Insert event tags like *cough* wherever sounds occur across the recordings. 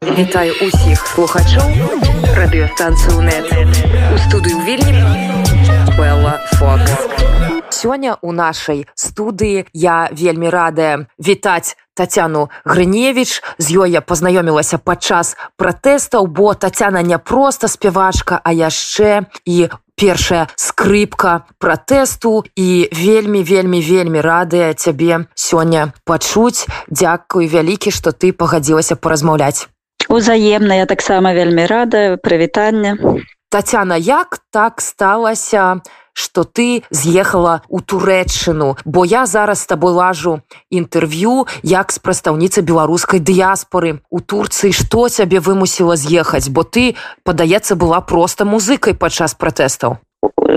Вітаю усіх слухачоў радыёстанцыю нет у студыю вельмі Белла Фокс. Сёння у нашай студыі я вельмі радая вітаць Тацяну Грыневіч з ёй я пазнаёмілася падчас пратэстаў, бо Тацяна не проста спявачка, а яшчэ і першая скрыпка пратэсту і вельмі вельмі вельмі радыя цябе сёння пачуць. Дзякуй вялікі, што ты пагадзілася паразмаўляць узаемна я таксама вельмі рада прывітання татяна як так сталася что ты з'ехала у турэччыну бо я зараз с тобой лажу інтэрв'ю як з прадстаўніцы беларускай дыяспоры у турцыі. Што цябе вымусіла з'ехаць? Бо ты падаецца была проста музыкай падчас пратэстаў.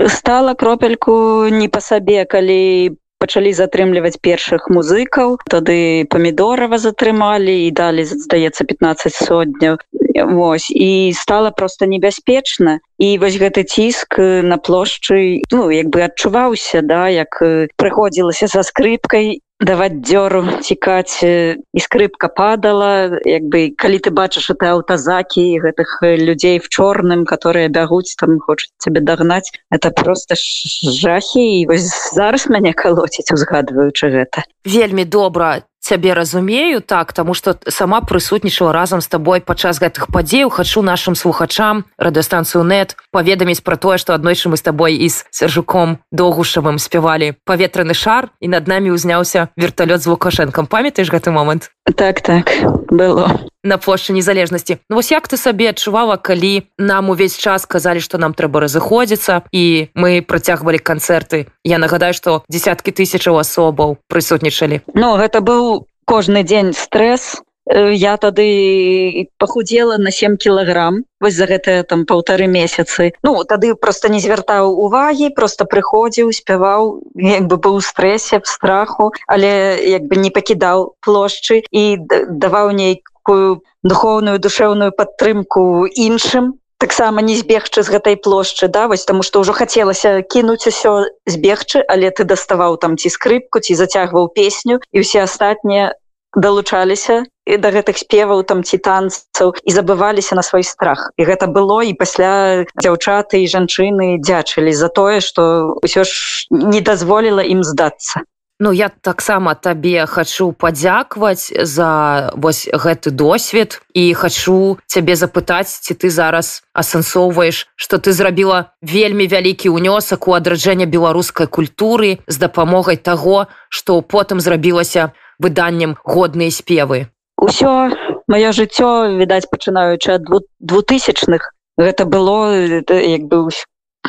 Стала кропельку не па сабе калі пачалі затрымліваць першых музыкаў. Тады памідорава затрымалі і далі здаецца 15 сотняў. Вось і стала просто небяспечна. І вось гэты ціск на плошчы ну як бы адчуваўся да як прыходзілася са скрыпкай даваць дзёру цікаць і скрыпка падала як бы калі ты бачыш это аўтазакі гэтых людзей в чорным которые бягуць там хочуць цябе дагнаць это просто жахі і вось зараз мяне калоціць узгадваючы гэта. Вельмі добра цябе разумею так таму что сама прысутнічала разам з табой падчас гэтых падзеяў хачу нашим слухачам радыостанцыю нет паведаміць про тое что аднойчы мы з табой і з сержуком доўгушавым спявалі. Паветраны шар і над намі ўзняўся верталёт з лукашэнкам. Памятаеш гэты момант? Так так было на плошчы незалежнасці. Ну, вось як ты сабе адчувала калі нам увесь час казалі што нам трэба разыходзіцца і мы працягвалі канцэрты? Я нагадаю што десяткі тысячаў асобаў прысутнічалі. Ну гэта быў кожны дзень стрэс. Я тады пахудела на 7 кілаграм вось за гэтыя там паўтары месяцы. Ну тады просто не звяртаў увагі просто прыходзіў спяваў як бы быў стрэсе в страху але як бы не пакідаў плошчы і даваў нейкую духовную душэўную падтрымку іншым таксама не збегчы з гэтай плошчы да вось таму што ўжо хацелася кінуць усё збегчы але ты даставаў там ці скрыпку ці зацягваў песню і ўсе астатнія далучаліся і да гэтых спеваў там ці танцаў і забываліся на свой страх. І гэта было і пасля дзяўчаты і жанчыны дзячылі за тое што ўсё ж не дазволіла ім здацца Ну я таксама табе хачу падзякваць за вось гэты досвед і хачу цябе запытаць ці ты зараз асэнсоўваеш што ты зрабіла вельмі вялікі ўнёсак у адраджэнне беларускай культуры з дапамогай таго што потым зрабілася выданнем годныя спевы. Усё маё жыццё відаць пачынаючы ад двухтысячных гэта было як бы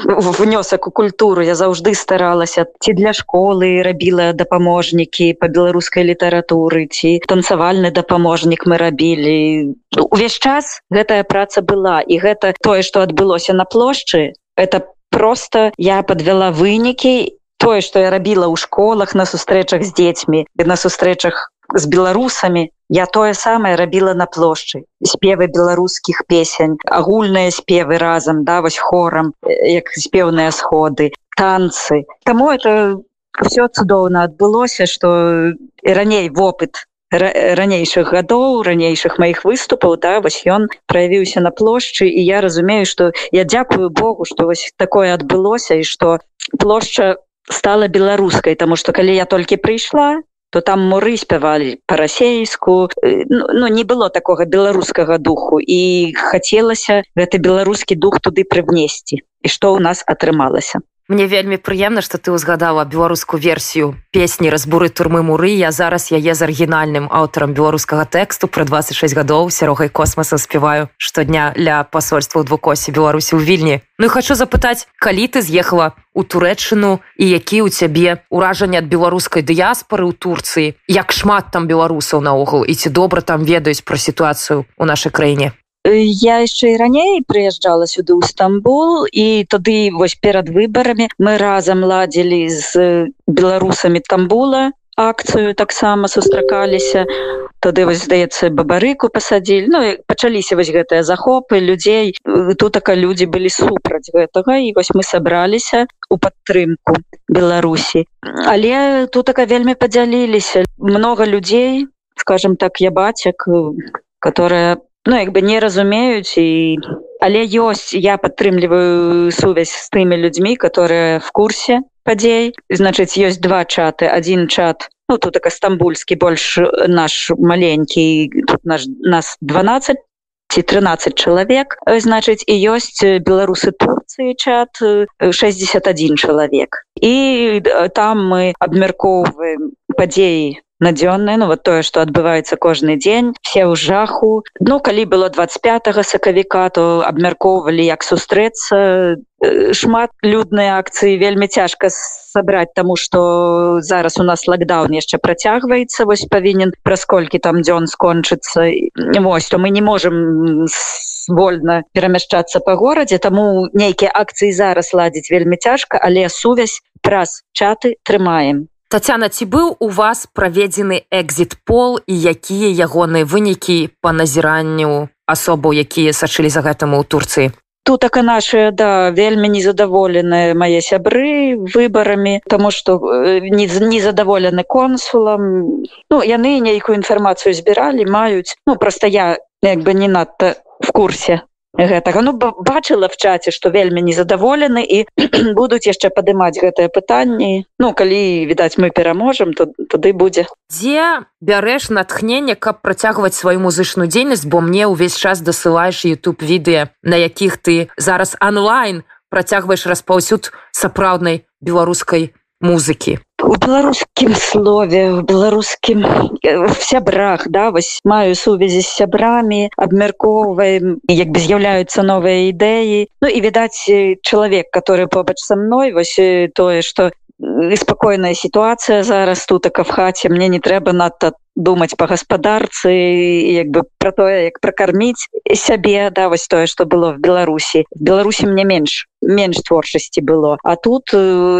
внёсак у культуру я заўжды старалася. Ці для школы рабіла дапаможнікі по беларускай літаратуры ці танцавальны дапаможнік мы рабілі увесь час гэтая праца была і гэта тое што адбылося на плошчы это просто я подвяла вынікі тое што я рабіла ў школах на сустрэчах з дзецьмі на сустрэчах з беларусамі я тое самае рабіла на плошчы спевы беларускіх песень агульныя спевы разам да вось хорам як спеўныя сходы танцы. Таму это все цудоўна адбылося что раней вопыт ранейшых гадоў ранейшых маіх выступаў да вось ён праявіўся на плошчы і я разумею что я дзякую Богу что вось такое адбылося і что плошча стала беларускай тому что калі я толькі прыйшла то там муры спявалі па-расейску. Ну, ну не было такога беларускага духу. І хацелася гэты беларускі дух туды прывнесці. І што ў нас атрымалася Мне вельмі прыемна, што ты ўзгадала беларускую версію песні разбуры турмы муры. Я зараз яе з арыгінальным аўтарам беларускага тэксту пра 26 гадоў сярогай космоса спяваю штодня ля пасольства ў двукосе беларусі ў вільні. Ну і хочу запытаць, калі ты з'ехала у турэчыну і які ў цябе ўражанне ад беларускай дыяспары ў Турцыі, як шмат там беларусаў наогул і ці добра там ведаюць пра сітуацыю ў нашай краіне я яшчэ і раней прыязджала сюды ў стамбул і тады вось перад выбарамі мы разам ладзілі з беларусамі тамбула акцыю таксама сустракаліся тады вось здаецца бабарыку пасадзілі Ну пачаліся вось гэтыя захопы людзей тутака людзі былі супраць гэтага і вось мы сабраліся у падтрымку беларусі. Але тутака вельмі падзяліліся. Много людзей скажем так я бацяк которая ну як бы не разумеюць і але ёсць я падтрымліваю сувязь з тымі людзьмі которые в курсе падзей значыць ёсць два чаты один чат ну тут так стамбульскі больш наш маленькі наш нас 12 ці 13 чалавек значыць і ёсць беларусы турцыі чат 61 чалавек і там мы абмяркоўваем падзеі надзённая ну вот тое что адбываецца кожны дзень все ў жаху. Ну калі было 25 сакавіка то абмяркоўвалі як сустрэцца шмат людныя акцыі. Вельмі цяжка сабраць таму что зараз у нас лакдаун яшчэ працягваецца вось павінен праз колькі там дзён скончыцца. Вось то мы не можем вольна перамяшчацца па горадзе таму нейкія акцыі зараз ладзіць вельмі цяжка але сувязь праз чаты трымаем Тацяна ці быў у вас праведзены экзіт пол і якія ягоныя вынікі па назіранню асобаў якія сачылі за гэтым у турцыі? Тут так наши да вельмі незадаволеныя мае сябры выбарамі тому что э, незадаволены консулам. Ну яны нейкую інфармацыю збіралі маюць. Ну просто я як бы не надта в курсе гэтага. Ну бачыла в чаце что вельмі незадаволены і *clears throat* будуць яшчэ падымаць гэтыя пытанні. Ну калі відаць мы пераможам то тады будзе. Дзе бярэш натхнение каб працягваць сваю музычную дзейнасць? Бо мне ўвесь час дасылаеш youtube відэа на якіх ты зараз онлайн працягваеш распаўсюд сапраўднай беларускай музыкі у беларускім слове в беларускім в сябрах да вось маю сувязі з сябрамі абмяркоўваем як бы з'яўляюцца новыя ідэі. Ну і відаць чалавек который побач са мной вось тое что спакойная сітуацыя зараз тут так в хаце мне не трэба надта думаць по гаспадарцы як бы про тое як пракарміць сябе да вось тое что было в беларусі беларусі мне менш менш творчасці было. А тут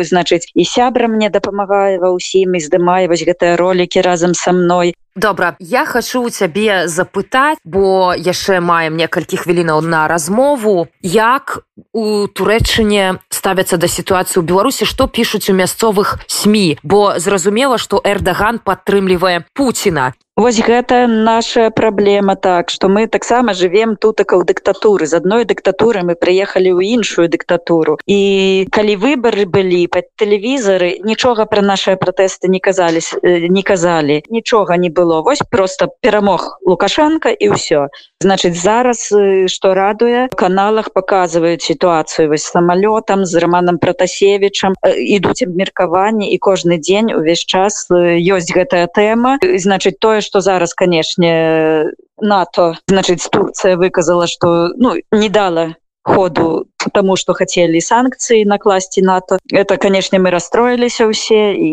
значыць і сябра мне дапамагае ва ўсім і здымае вось гэтыя ролики разам со мной. Добра я хочу у цябе запытаць бо яшчэ маем некалькі хвілінаў на размову як у турэччыне ставяцца да сітуацыі ў беларусі што пішуць у мясцовых сМ бо зразумела што эрдаган падтрымлівае пуціна Вось гэта наша праблема так што мы таксама живвем тутака ў дыктатуры. З адной дыктатуры мы прыехалі ў іншую дыктатуру. І калі выбары былі пад тэлевізары нічога пра нашыя пратэсты не казались не казалі. Нічога не было. Вось просто перамог лукашенко і ўсё. Значыць зараз што радуе каналах показваюць сітуацыю вось самалётам з романам пратасевічам ідуць абмеркаванні і кожны дзень увесь час ёсць гэтая тэма. Значыць тое что зараз канешне нато значыць турция выказала что ну не дала ходу тому что хотели санкцыі накласці нато. Это канешне мы расстроіліся ўсе і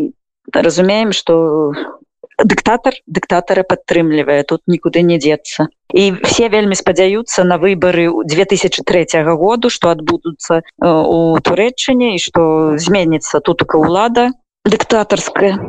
разумеем что дыктатор дыктатара падтрымлівае тут нікуды не деться. І все вельмі спадзяюцца на выборы 2003 году что адбудуцца э, у турэччыне і что зменится тутка ўлада дыктатарская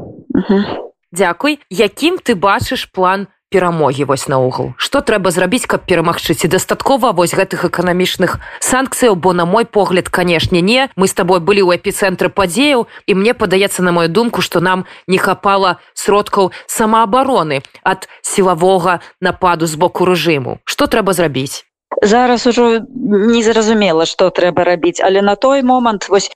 Дякуй якім ты бачыш план перамогі вось наогул. Что трэба зрабіць каб перамагчы? Ці дастаткова вось гэтых эканамічных санкцыяў? Бо на мой погляд канешне не. Мы с тобой былі ў эпіцэнтры падзеяў і мне падаецца на мою думку что нам не хапала сродкаў самаабароны ад сілавога нападу з боку рэжыму. Что трэба зрабіць зараз ужо незразумела что трэба рабіць але на той момант вось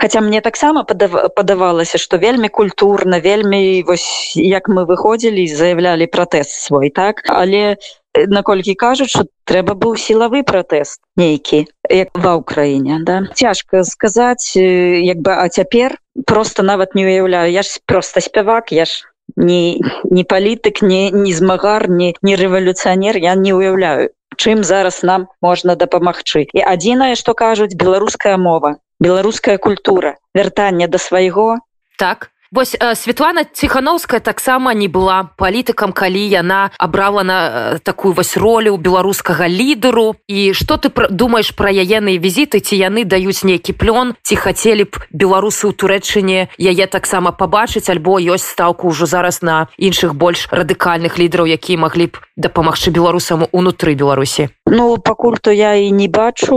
хотя мне таксама падавалася что вельмі культурна вельмі вось як мы выходзілі заявлялі пратэст свой так? Але наколькі кажуць что трэба быў сілавы пратэст нейкі як ва ўкраіне да? Цяжка сказаць як бы а цяпер просто нават не уяўляю я ж просто спявак я ж не не палітык не не змагар не не рэвалюцыянер я не уяўляю чым зараз нам можна дапамагчы. І адзінае што кажуць беларуская мова беларуская культура вяртання да свайго. Так Вось э, Светлана ціхановская таксама не была палітыкам, калі яна абрала на э, такую вось ролю беларускага лідару. І што ты думаеш пра яеныя візіты, ці яны даюць нейкі плён, ці хацелі б беларусы ў турэччыне яе таксама пабачыць, альбо ёсць стаўку ўжо зараз на іншых больш радыкальных лідараў, якія маглі б дапамагчы беларусам унутры Беларусі. Ну пакуль то я і не бачу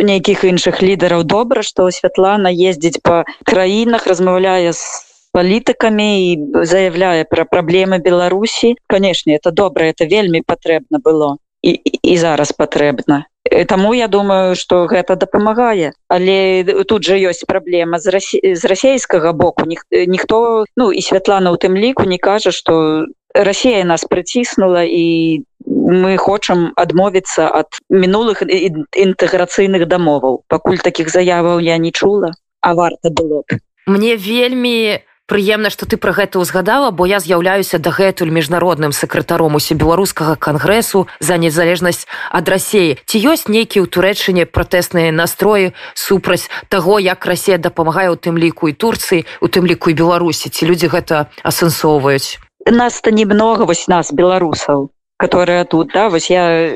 нейкіх іншых лідараў добра, што Святлана ездзіць па краінах, размаўляе з палітыкамі і заявляе пра праблемы беларусі канешне это добра это вельмі патрэбна было і, і зараз патрэбна Таму я думаю что гэта дапамагае але тут же ёсць праблема з рассі... з расійскага боку. Ніх... ніхто ну і святлана у тым ліку не кажа что Росія нас прыціснула і мы хочам адмовіцца ад мінулых інтэграцыйных дамоваў пакуль таких заяваў я не чула а варта было б. Мне вельмі прыемна што ты пра гэта ўзгадала бо я з'яўляюся дагэтуль міжнародным сакратаром усе беларускага кангрэсу за незалежнасць ад рассеі ці ёсць нейкія ў турэчыне пратэсныя настроі супраць таго як расія дапамагае у тым ліку і турцыі у тым ліку і беларусі? Ці людзі гэта асэнсоўваюць? Нас-то немного вось нас беларусаў которая тут да вось я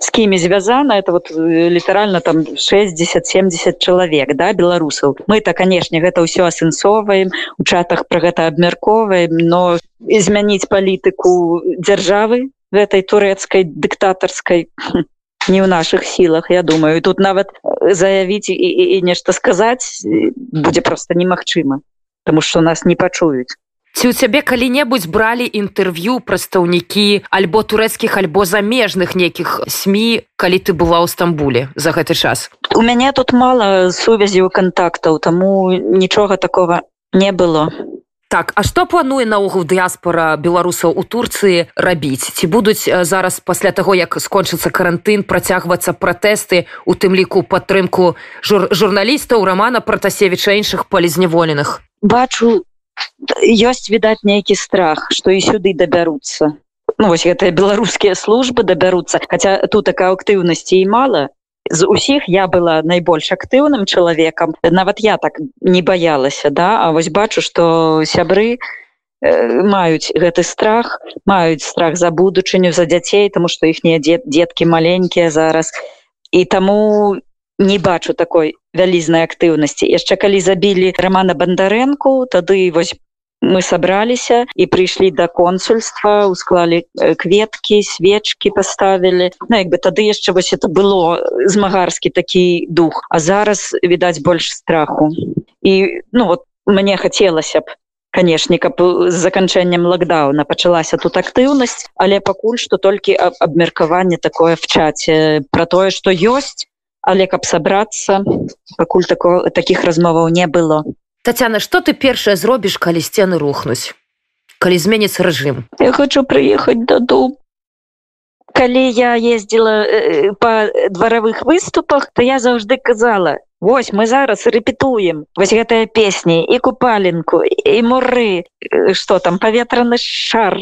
с кімі звязана это вот літаральна там 60-70 чалавек да беларусаў мы то канешне гэта ўсё асэнсоўваем у чатах про гэта абмярковаем но змяніць палітыку дзяржавы гэтай турэцкай дыктатарскай не ў наших сілах я думаю. Тут нават заявіць і, і, і нешта сказаць будзе просто немагчыма потому что нас не пачуюць ці ў цябе калі-небудзь бралі інтэрв'ю прадстаўнікі альбо турэцкіх альбо замежных нейкіх сМ калі ты была ў стамбуле за гэты час? У мяне тут мала сувязі кантактаў таму нічога такого не было. Так, а што плануе наогул дыяспора беларусаў у турцыі рабіць? Ці будуць зараз пасля таго як скончыцца карантын працягвацца пратэсты у тым ліку падтрымку жур журналістаў рамана пратасевіча іншых палізняволеных? Бачу ёсць відаць нейкі страх что і сюды дабяруцца ну, вось гэтыя беларускія службы дабяруцца хотя тут такая актыўнасці і мала з усіх я была найбольш актыўным чалавекам нават я так не баялася да. А вось бачу что сябры э, маюць гэты страх маюць страх за будучыню за дзяцей тому что іхнія дзет дзеткі маленькія зараз. І таму не бачу такой вялізнай актыўнасці. Яшчэ калі забілі романа бандарэнку тады вось мы сабраліся і прыйшлі да консульства усклалі э, кветкі свечки поставілі ну, як бы тады яшчэ вось это было змагарскі такі дух а зараз відаць больш страху. І ну вот мне хацелася б канешне каб з заканчэннем лакдауна пачалася тут актыўнасць але пакуль што толькі абмеркаванне такое в чаце про тое что ёсць але каб сабрацца пакуль такого таких размоваў не было. Татяна что ты першае зробіш калі сцены рухнуць калі зменіцца рэжым я хочу прыехаць дадому калі я ездила э, по дваравых выступах то я заўжды казала Вось мы зараз рэпетуем вось гэтыя песні і купаленку і муры что там паветраны шар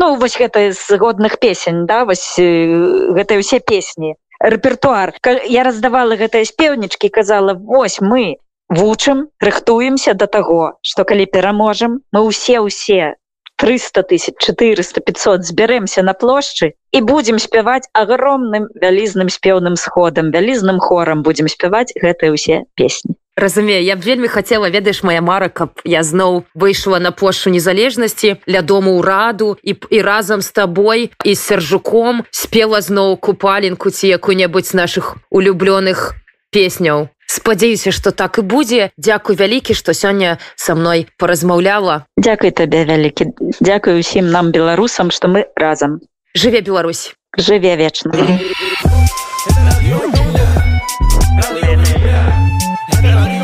ну вось гэта з годных песень да вось гэтыя ўсе песні рэпертуар я раздавала гэтыя спеўнічкі казала вось мы вучым рыхтуемся до таго что калі пераможам мы усе усе 300 тысяч 400 500 збярэмся на плошчы і будзем спяваць огромным вялізным спеўным сходам вялізным хорам будзем спяваць гэтыя ўсе песні разумею я б вельмі хацела ведаеш моя мара каб я зноў выйшла на плошчу незалежнасці ля дому ўраду і і разам з табой і з сяржуком спела зноў купаленку ці якую-небудзь наших улюблёных песняў. Спадзяюся что так і будзе. Дзякуй вялікі што сёння са мной паразмаўляла. Дзякуй табе вялікі. Дзякуй усім нам беларусам што мы разам. Жыве Беларусь! Жыве вечна Everybody